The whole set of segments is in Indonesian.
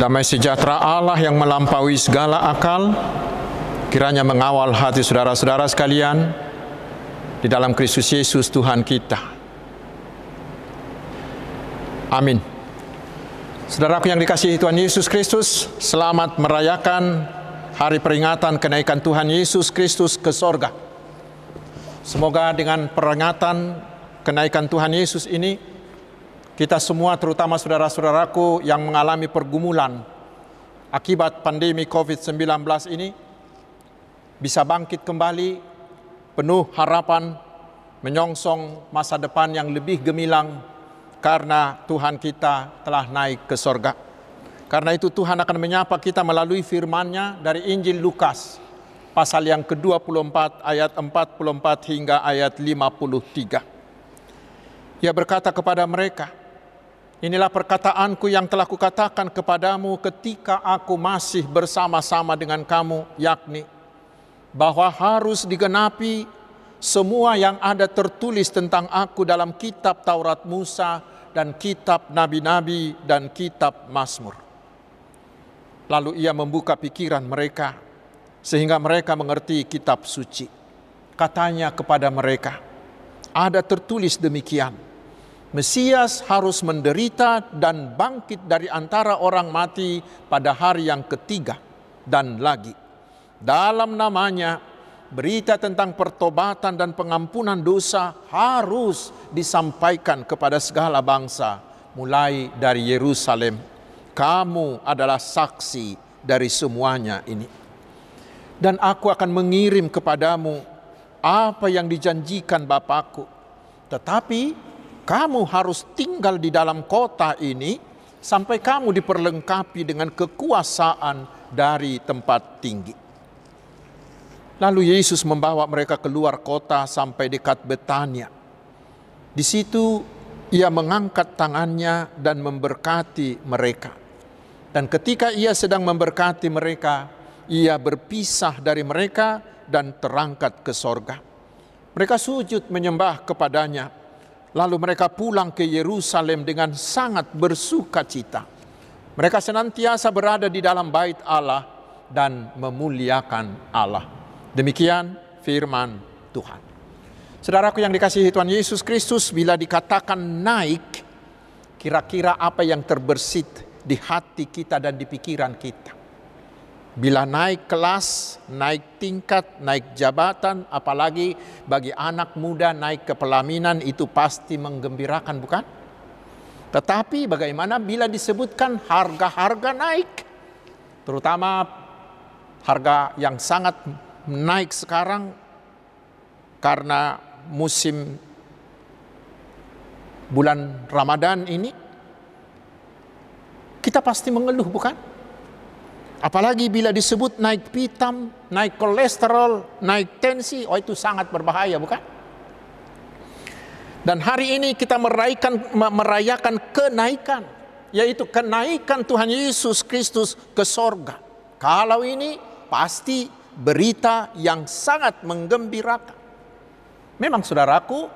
Damai sejahtera Allah yang melampaui segala akal kiranya mengawal hati saudara-saudara sekalian di dalam Kristus Yesus Tuhan kita. Amin. Saudaraku yang dikasihi Tuhan Yesus Kristus, selamat merayakan hari peringatan kenaikan Tuhan Yesus Kristus ke sorga. Semoga dengan peringatan kenaikan Tuhan Yesus ini, kita semua terutama saudara-saudaraku yang mengalami pergumulan akibat pandemi COVID-19 ini, bisa bangkit kembali penuh harapan menyongsong masa depan yang lebih gemilang karena Tuhan kita telah naik ke sorga. Karena itu Tuhan akan menyapa kita melalui firman-Nya dari Injil Lukas pasal yang ke-24 ayat 44 hingga ayat 53. Ia berkata kepada mereka, Inilah perkataanku yang telah kukatakan kepadamu ketika aku masih bersama-sama dengan kamu, yakni bahwa harus digenapi semua yang ada tertulis tentang aku dalam kitab Taurat Musa dan kitab nabi-nabi dan kitab Mazmur. Lalu ia membuka pikiran mereka sehingga mereka mengerti kitab suci. Katanya kepada mereka, ada tertulis demikian. Mesias harus menderita dan bangkit dari antara orang mati pada hari yang ketiga dan lagi. Dalam namanya berita tentang pertobatan dan pengampunan dosa harus disampaikan kepada segala bangsa, mulai dari Yerusalem. Kamu adalah saksi dari semuanya ini, dan aku akan mengirim kepadamu apa yang dijanjikan Bapakku. Tetapi kamu harus tinggal di dalam kota ini sampai kamu diperlengkapi dengan kekuasaan dari tempat tinggi. Lalu Yesus membawa mereka keluar kota sampai dekat Betania. Di situ ia mengangkat tangannya dan memberkati mereka. Dan ketika ia sedang memberkati mereka, ia berpisah dari mereka dan terangkat ke sorga. Mereka sujud menyembah kepadanya. Lalu mereka pulang ke Yerusalem dengan sangat bersuka cita. Mereka senantiasa berada di dalam bait Allah dan memuliakan Allah. Demikian firman Tuhan. Saudaraku yang dikasihi Tuhan Yesus Kristus, bila dikatakan naik, kira-kira apa yang terbersit di hati kita dan di pikiran kita? Bila naik kelas, naik tingkat, naik jabatan, apalagi bagi anak muda naik ke pelaminan itu pasti menggembirakan, bukan? Tetapi bagaimana bila disebutkan harga-harga naik? Terutama harga yang sangat naik sekarang karena musim bulan Ramadan ini kita pasti mengeluh bukan? Apalagi bila disebut naik pitam, naik kolesterol, naik tensi, oh itu sangat berbahaya bukan? Dan hari ini kita merayakan merayakan kenaikan, yaitu kenaikan Tuhan Yesus Kristus ke sorga. Kalau ini pasti berita yang sangat menggembirakan. Memang saudaraku,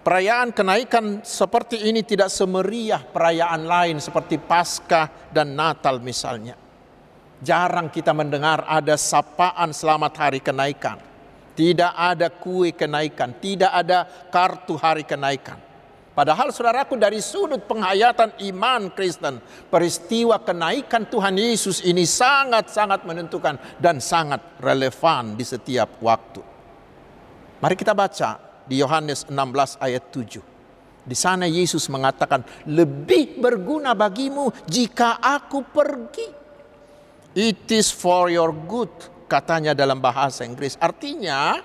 perayaan kenaikan seperti ini tidak semeriah perayaan lain seperti Paskah dan Natal misalnya. Jarang kita mendengar ada sapaan selamat hari kenaikan. Tidak ada kue kenaikan, tidak ada kartu hari kenaikan. Padahal saudaraku dari sudut penghayatan iman Kristen, peristiwa kenaikan Tuhan Yesus ini sangat-sangat menentukan dan sangat relevan di setiap waktu. Mari kita baca di Yohanes 16 ayat 7. Di sana Yesus mengatakan, lebih berguna bagimu jika aku pergi. It is for your good, katanya dalam bahasa Inggris. Artinya,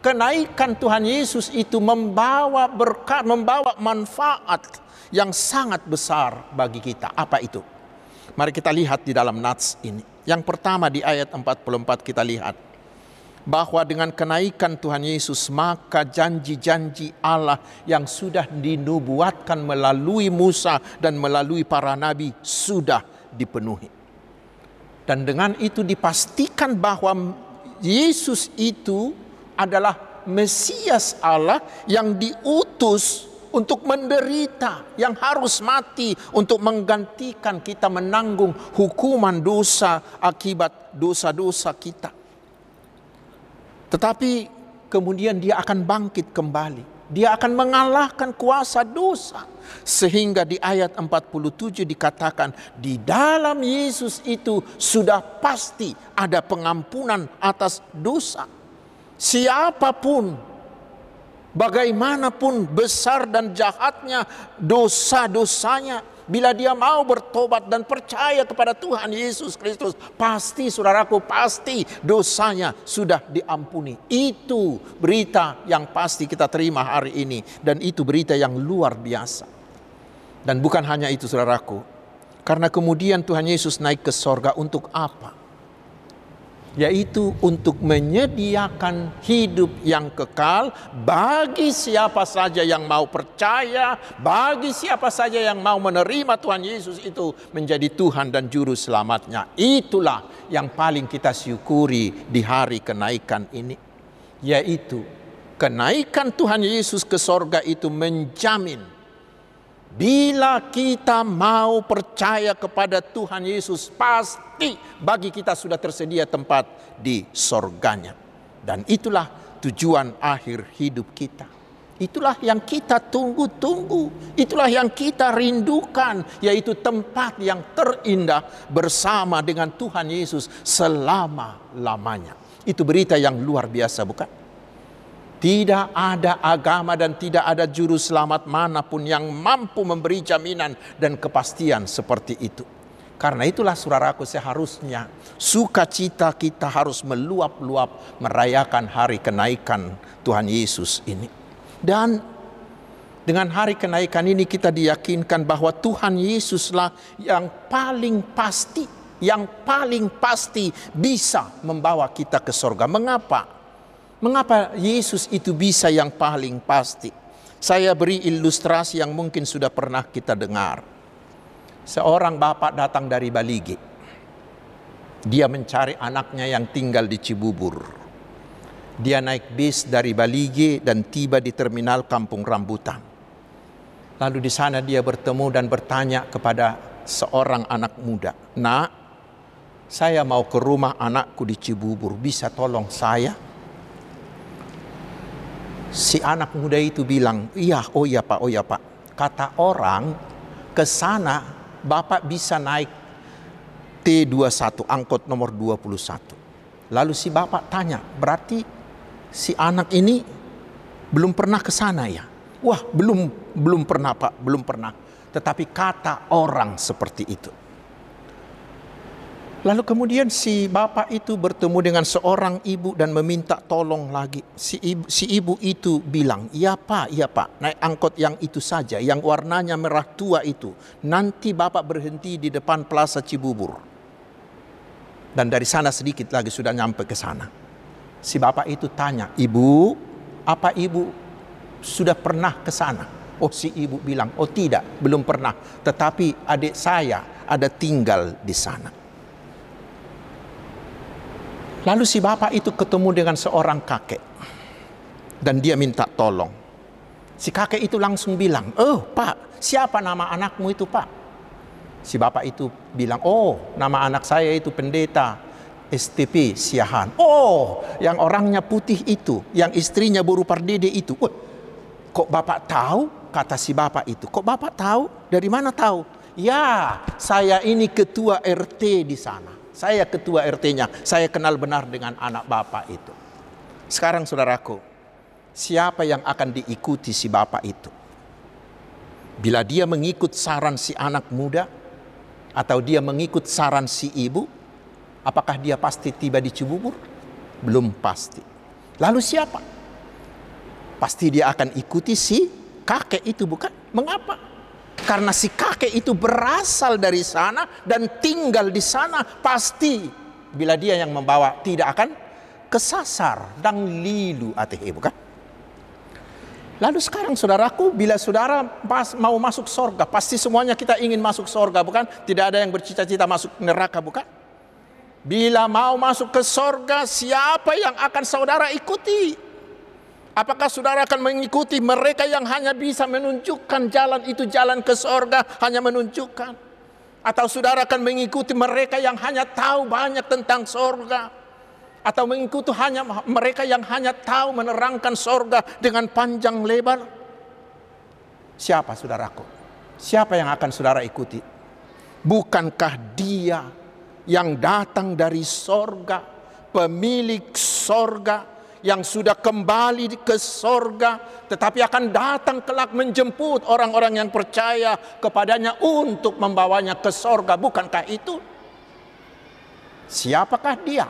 kenaikan Tuhan Yesus itu membawa berkat, membawa manfaat yang sangat besar bagi kita. Apa itu? Mari kita lihat di dalam nats ini. Yang pertama di ayat 44 kita lihat bahwa dengan kenaikan Tuhan Yesus maka janji-janji Allah yang sudah dinubuatkan melalui Musa dan melalui para nabi sudah dipenuhi. Dan dengan itu dipastikan bahwa Yesus itu adalah Mesias Allah yang diutus untuk menderita, yang harus mati untuk menggantikan kita menanggung hukuman dosa akibat dosa-dosa kita. Tetapi kemudian dia akan bangkit kembali. Dia akan mengalahkan kuasa dosa. Sehingga di ayat 47 dikatakan di dalam Yesus itu sudah pasti ada pengampunan atas dosa. Siapa pun bagaimanapun besar dan jahatnya dosa-dosanya Bila dia mau bertobat dan percaya kepada Tuhan Yesus Kristus, pasti saudaraku, pasti dosanya sudah diampuni. Itu berita yang pasti kita terima hari ini. Dan itu berita yang luar biasa. Dan bukan hanya itu saudaraku. Karena kemudian Tuhan Yesus naik ke sorga untuk apa? Yaitu untuk menyediakan hidup yang kekal bagi siapa saja yang mau percaya, bagi siapa saja yang mau menerima Tuhan Yesus itu menjadi Tuhan dan Juru Selamatnya. Itulah yang paling kita syukuri di hari kenaikan ini, yaitu kenaikan Tuhan Yesus ke sorga itu menjamin Bila kita mau percaya kepada Tuhan Yesus, pasti bagi kita sudah tersedia tempat di sorganya. Dan itulah tujuan akhir hidup kita. Itulah yang kita tunggu-tunggu. Itulah yang kita rindukan. Yaitu tempat yang terindah bersama dengan Tuhan Yesus selama-lamanya. Itu berita yang luar biasa bukan? Tidak ada agama dan tidak ada juru selamat mana pun yang mampu memberi jaminan dan kepastian seperti itu. Karena itulah saudaraku seharusnya sukacita kita harus meluap-luap merayakan hari kenaikan Tuhan Yesus ini. Dan dengan hari kenaikan ini kita diyakinkan bahwa Tuhan Yesuslah yang paling pasti, yang paling pasti bisa membawa kita ke sorga. Mengapa? Mengapa Yesus itu bisa yang paling pasti? Saya beri ilustrasi yang mungkin sudah pernah kita dengar. Seorang bapak datang dari Baligi. Dia mencari anaknya yang tinggal di Cibubur. Dia naik bis dari Baligi dan tiba di terminal Kampung Rambutan. Lalu di sana dia bertemu dan bertanya kepada seorang anak muda, "Nak, saya mau ke rumah anakku di Cibubur, bisa tolong saya?" Si anak muda itu bilang, iya, oh iya pak, oh iya pak. Kata orang, ke sana bapak bisa naik T21, angkot nomor 21. Lalu si bapak tanya, berarti si anak ini belum pernah ke sana ya? Wah, belum belum pernah pak, belum pernah. Tetapi kata orang seperti itu. Lalu kemudian si bapak itu bertemu dengan seorang ibu dan meminta tolong lagi. Si ibu, si ibu itu bilang, iya pak, iya pak, naik angkot yang itu saja, yang warnanya merah tua itu. Nanti bapak berhenti di depan Plaza Cibubur. Dan dari sana sedikit lagi sudah nyampe ke sana. Si bapak itu tanya, ibu, apa ibu sudah pernah ke sana? Oh si ibu bilang, oh tidak, belum pernah. Tetapi adik saya ada tinggal di sana. Lalu si bapak itu ketemu dengan seorang kakek. Dan dia minta tolong. Si kakek itu langsung bilang, oh pak, siapa nama anakmu itu pak? Si bapak itu bilang, oh nama anak saya itu pendeta STP Siahan. Oh, yang orangnya putih itu, yang istrinya buru pardede itu. Oh, kok bapak tahu? Kata si bapak itu. Kok bapak tahu? Dari mana tahu? Ya, saya ini ketua RT di sana. Saya ketua RT-nya, saya kenal benar dengan anak bapak itu. Sekarang saudaraku, siapa yang akan diikuti si bapak itu? Bila dia mengikut saran si anak muda atau dia mengikut saran si ibu, apakah dia pasti tiba di Cibubur? Belum pasti. Lalu siapa? Pasti dia akan ikuti si kakek itu bukan? Mengapa? Karena si kakek itu berasal dari sana dan tinggal di sana, pasti bila dia yang membawa tidak akan kesasar dan lilu atihi bukan? Lalu sekarang saudaraku, bila saudara pas mau masuk sorga, pasti semuanya kita ingin masuk sorga, bukan? Tidak ada yang bercita-cita masuk neraka, bukan? Bila mau masuk ke sorga, siapa yang akan saudara ikuti? Apakah saudara akan mengikuti mereka yang hanya bisa menunjukkan jalan itu jalan ke sorga, hanya menunjukkan? Atau saudara akan mengikuti mereka yang hanya tahu banyak tentang sorga? Atau mengikuti hanya mereka yang hanya tahu menerangkan sorga dengan panjang lebar? Siapa saudaraku? Siapa yang akan saudara ikuti? Bukankah dia yang datang dari sorga, pemilik sorga, yang sudah kembali ke sorga, tetapi akan datang kelak menjemput orang-orang yang percaya kepadanya untuk membawanya ke sorga. Bukankah itu? Siapakah dia?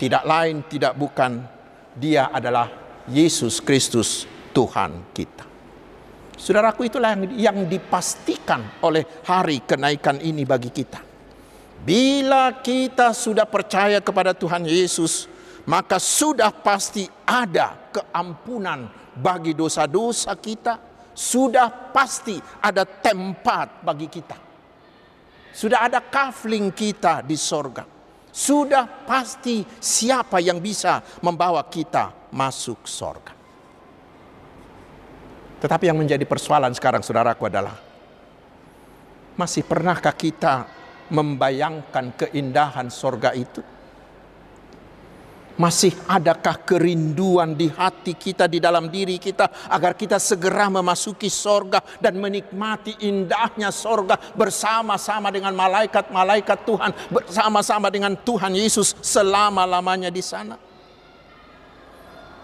Tidak lain, tidak bukan. Dia adalah Yesus Kristus, Tuhan kita. Saudaraku itulah yang, yang dipastikan oleh hari kenaikan ini bagi kita. Bila kita sudah percaya kepada Tuhan Yesus, maka sudah pasti ada keampunan bagi dosa-dosa kita, sudah pasti ada tempat bagi kita. Sudah ada kafling kita di sorga. Sudah pasti siapa yang bisa membawa kita masuk sorga. Tetapi yang menjadi persoalan sekarang saudaraku adalah masih pernahkah kita membayangkan keindahan sorga itu? Masih adakah kerinduan di hati kita, di dalam diri kita, agar kita segera memasuki sorga dan menikmati indahnya sorga bersama-sama dengan malaikat-malaikat Tuhan, bersama-sama dengan Tuhan Yesus selama-lamanya di sana?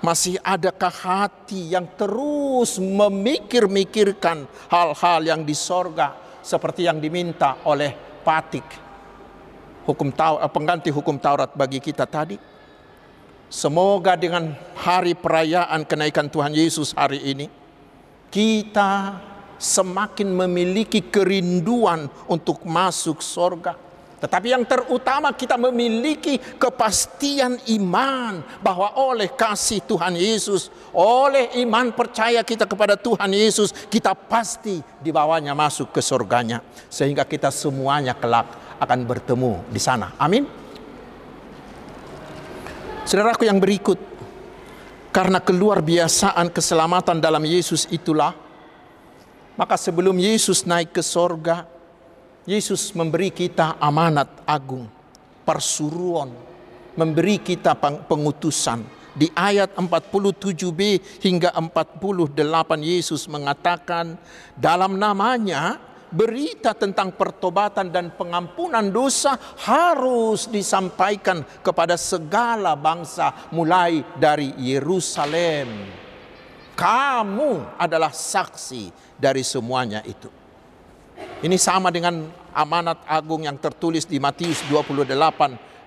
Masih adakah hati yang terus memikir-mikirkan hal-hal yang di sorga seperti yang diminta oleh Patik hukum Taurat, pengganti hukum Taurat bagi kita tadi? Semoga dengan hari perayaan kenaikan Tuhan Yesus hari ini, kita semakin memiliki kerinduan untuk masuk sorga. Tetapi yang terutama kita memiliki kepastian iman bahwa oleh kasih Tuhan Yesus, oleh iman percaya kita kepada Tuhan Yesus, kita pasti dibawanya masuk ke surganya. Sehingga kita semuanya kelak akan bertemu di sana. Amin. Saudaraku yang berikut, karena keluar biasaan keselamatan dalam Yesus itulah, maka sebelum Yesus naik ke sorga, Yesus memberi kita amanat agung, persuruan, memberi kita pengutusan. Di ayat 47b hingga 48 Yesus mengatakan dalam namanya berita tentang pertobatan dan pengampunan dosa harus disampaikan kepada segala bangsa mulai dari Yerusalem. Kamu adalah saksi dari semuanya itu. Ini sama dengan amanat agung yang tertulis di Matius 28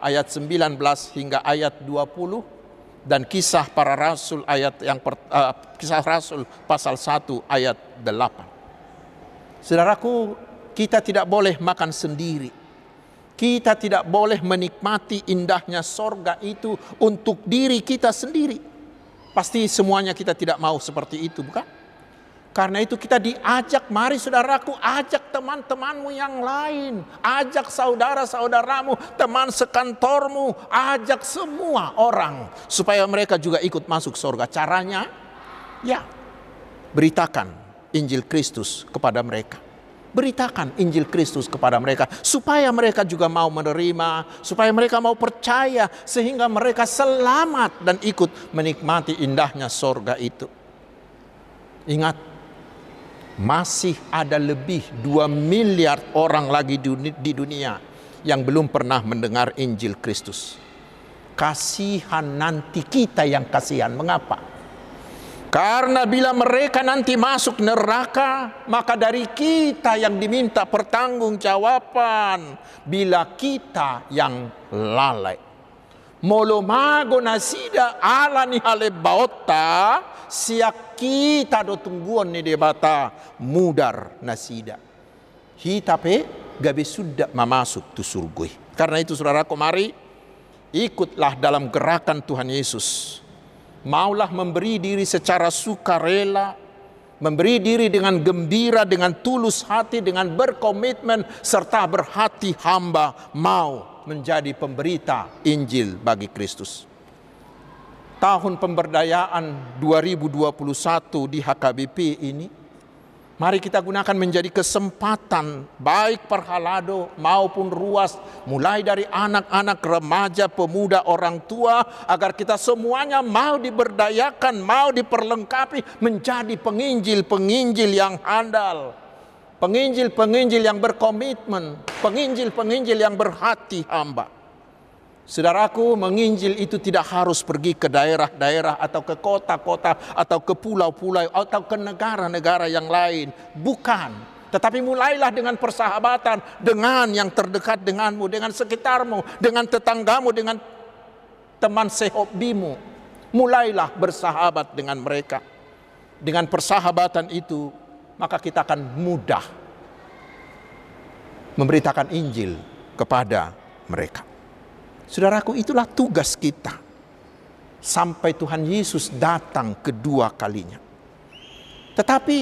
ayat 19 hingga ayat 20 dan kisah para rasul ayat yang uh, kisah rasul pasal 1 ayat 8. Saudaraku, kita tidak boleh makan sendiri. Kita tidak boleh menikmati indahnya sorga itu untuk diri kita sendiri. Pasti semuanya kita tidak mau seperti itu, bukan? Karena itu kita diajak, mari saudaraku, ajak teman-temanmu yang lain. Ajak saudara-saudaramu, teman sekantormu, ajak semua orang. Supaya mereka juga ikut masuk sorga. Caranya, ya, beritakan Injil Kristus kepada mereka. Beritakan Injil Kristus kepada mereka supaya mereka juga mau menerima, supaya mereka mau percaya sehingga mereka selamat dan ikut menikmati indahnya sorga itu. Ingat, masih ada lebih 2 miliar orang lagi di dunia yang belum pernah mendengar Injil Kristus. Kasihan nanti kita yang kasihan. Mengapa? Karena bila mereka nanti masuk neraka, maka dari kita yang diminta pertanggungjawaban bila kita yang lalai. Molo mago nasida ala ni hale baota siak kita do tungguan ni debata mudar nasida. Hitape gabe sudah memasuk tu surgui. Karena itu saudara mari ikutlah dalam gerakan Tuhan Yesus maulah memberi diri secara sukarela, memberi diri dengan gembira, dengan tulus hati, dengan berkomitmen, serta berhati hamba mau menjadi pemberita Injil bagi Kristus. tahun pemberdayaan 2021 di HKBP ini, Mari kita gunakan menjadi kesempatan baik perhalado maupun ruas mulai dari anak-anak, remaja, pemuda, orang tua agar kita semuanya mau diberdayakan, mau diperlengkapi menjadi penginjil-penginjil yang handal. Penginjil-penginjil yang berkomitmen, penginjil-penginjil yang berhati hamba. Saudaraku, menginjil itu tidak harus pergi ke daerah-daerah atau ke kota-kota atau ke pulau-pulau atau ke negara-negara yang lain. Bukan. Tetapi mulailah dengan persahabatan dengan yang terdekat denganmu, dengan sekitarmu, dengan tetanggamu, dengan teman sehobimu. Mulailah bersahabat dengan mereka. Dengan persahabatan itu, maka kita akan mudah memberitakan Injil kepada mereka. Saudaraku, itulah tugas kita sampai Tuhan Yesus datang kedua kalinya. Tetapi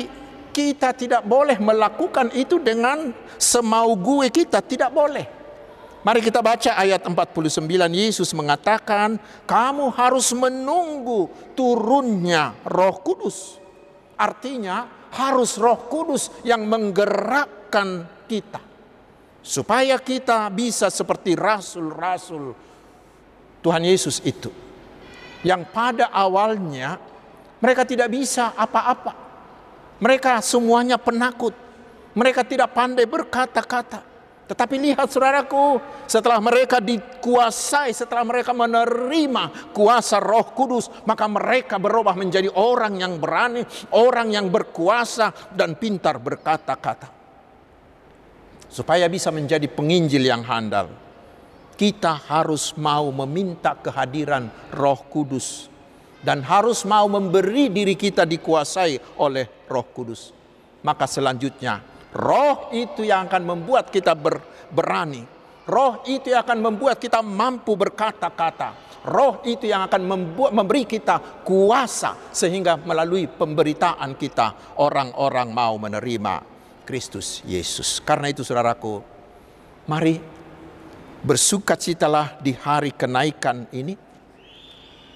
kita tidak boleh melakukan itu dengan semau gue kita, tidak boleh. Mari kita baca ayat 49 Yesus mengatakan, "Kamu harus menunggu turunnya Roh Kudus." Artinya harus Roh Kudus yang menggerakkan kita supaya kita bisa seperti rasul-rasul Tuhan Yesus itu yang pada awalnya mereka tidak bisa apa-apa. Mereka semuanya penakut. Mereka tidak pandai berkata-kata. Tetapi lihat saudaraku, setelah mereka dikuasai, setelah mereka menerima kuasa roh kudus, maka mereka berubah menjadi orang yang berani, orang yang berkuasa dan pintar berkata-kata supaya bisa menjadi penginjil yang handal, kita harus mau meminta kehadiran Roh Kudus dan harus mau memberi diri kita dikuasai oleh Roh Kudus. Maka selanjutnya, Roh itu yang akan membuat kita ber, berani. Roh itu yang akan membuat kita mampu berkata-kata. Roh itu yang akan membuat, memberi kita kuasa sehingga melalui pemberitaan kita orang-orang mau menerima Kristus Yesus. Karena itu saudaraku, mari bersukacitalah di hari kenaikan ini.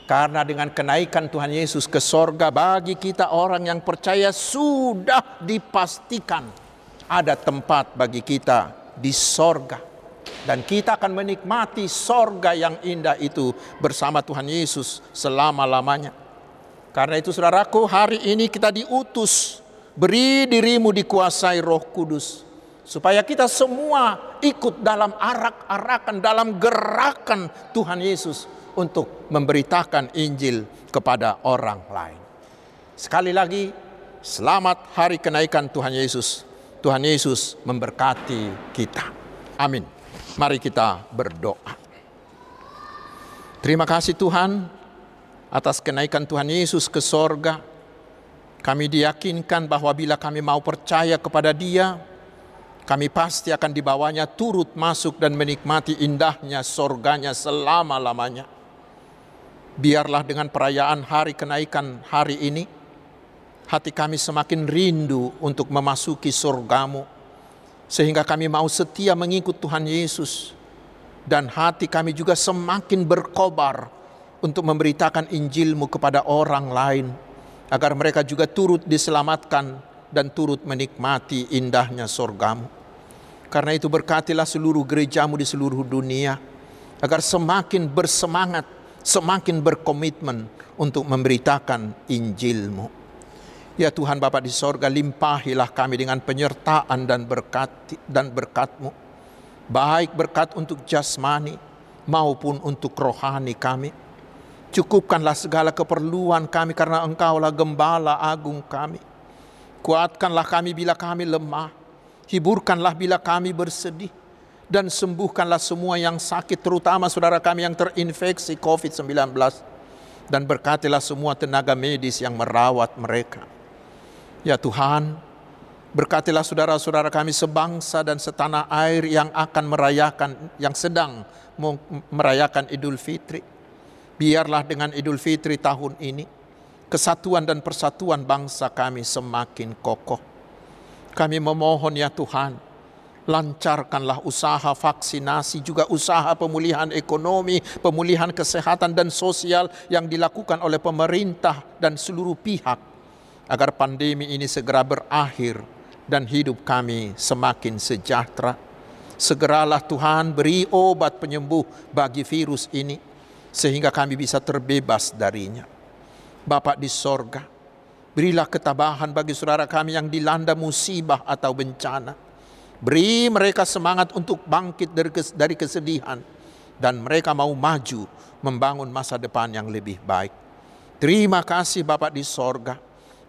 Karena dengan kenaikan Tuhan Yesus ke sorga bagi kita orang yang percaya sudah dipastikan ada tempat bagi kita di sorga. Dan kita akan menikmati sorga yang indah itu bersama Tuhan Yesus selama-lamanya. Karena itu saudaraku hari ini kita diutus Beri dirimu dikuasai roh kudus. Supaya kita semua ikut dalam arak-arakan, dalam gerakan Tuhan Yesus untuk memberitakan Injil kepada orang lain. Sekali lagi, selamat hari kenaikan Tuhan Yesus. Tuhan Yesus memberkati kita. Amin. Mari kita berdoa. Terima kasih Tuhan atas kenaikan Tuhan Yesus ke sorga kami diyakinkan bahwa bila kami mau percaya kepada Dia, kami pasti akan dibawanya turut masuk dan menikmati indahnya sorganya selama-lamanya. Biarlah dengan perayaan hari kenaikan hari ini, hati kami semakin rindu untuk memasuki surgamu, sehingga kami mau setia mengikut Tuhan Yesus, dan hati kami juga semakin berkobar untuk memberitakan Injilmu kepada orang lain agar mereka juga turut diselamatkan dan turut menikmati indahnya sorgamu. Karena itu berkatilah seluruh gerejamu di seluruh dunia, agar semakin bersemangat, semakin berkomitmen untuk memberitakan Injilmu. Ya Tuhan Bapa di sorga, limpahilah kami dengan penyertaan dan berkat dan berkatmu. Baik berkat untuk jasmani maupun untuk rohani kami Cukupkanlah segala keperluan kami karena Engkaulah gembala agung kami. Kuatkanlah kami bila kami lemah. Hiburkanlah bila kami bersedih. Dan sembuhkanlah semua yang sakit, terutama saudara kami yang terinfeksi COVID-19. Dan berkatilah semua tenaga medis yang merawat mereka. Ya Tuhan, berkatilah saudara-saudara kami sebangsa dan setanah air yang akan merayakan, yang sedang merayakan Idul Fitri Biarlah dengan Idul Fitri tahun ini, kesatuan dan persatuan bangsa kami semakin kokoh. Kami memohon ya Tuhan, lancarkanlah usaha vaksinasi, juga usaha pemulihan ekonomi, pemulihan kesehatan dan sosial yang dilakukan oleh pemerintah dan seluruh pihak, agar pandemi ini segera berakhir dan hidup kami semakin sejahtera. Segeralah Tuhan beri obat penyembuh bagi virus ini, sehingga kami bisa terbebas darinya. Bapak di sorga, berilah ketabahan bagi saudara kami yang dilanda musibah atau bencana Beri mereka semangat untuk bangkit dari kesedihan dan mereka mau maju membangun masa depan yang lebih baik. Terima kasih Bapak di sorga.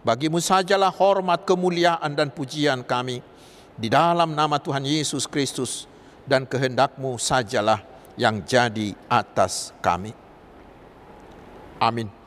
Bagimu sajalah hormat, kemuliaan dan pujian kami. Di dalam nama Tuhan Yesus Kristus dan kehendakmu sajalah yang jadi atas kami. Amin.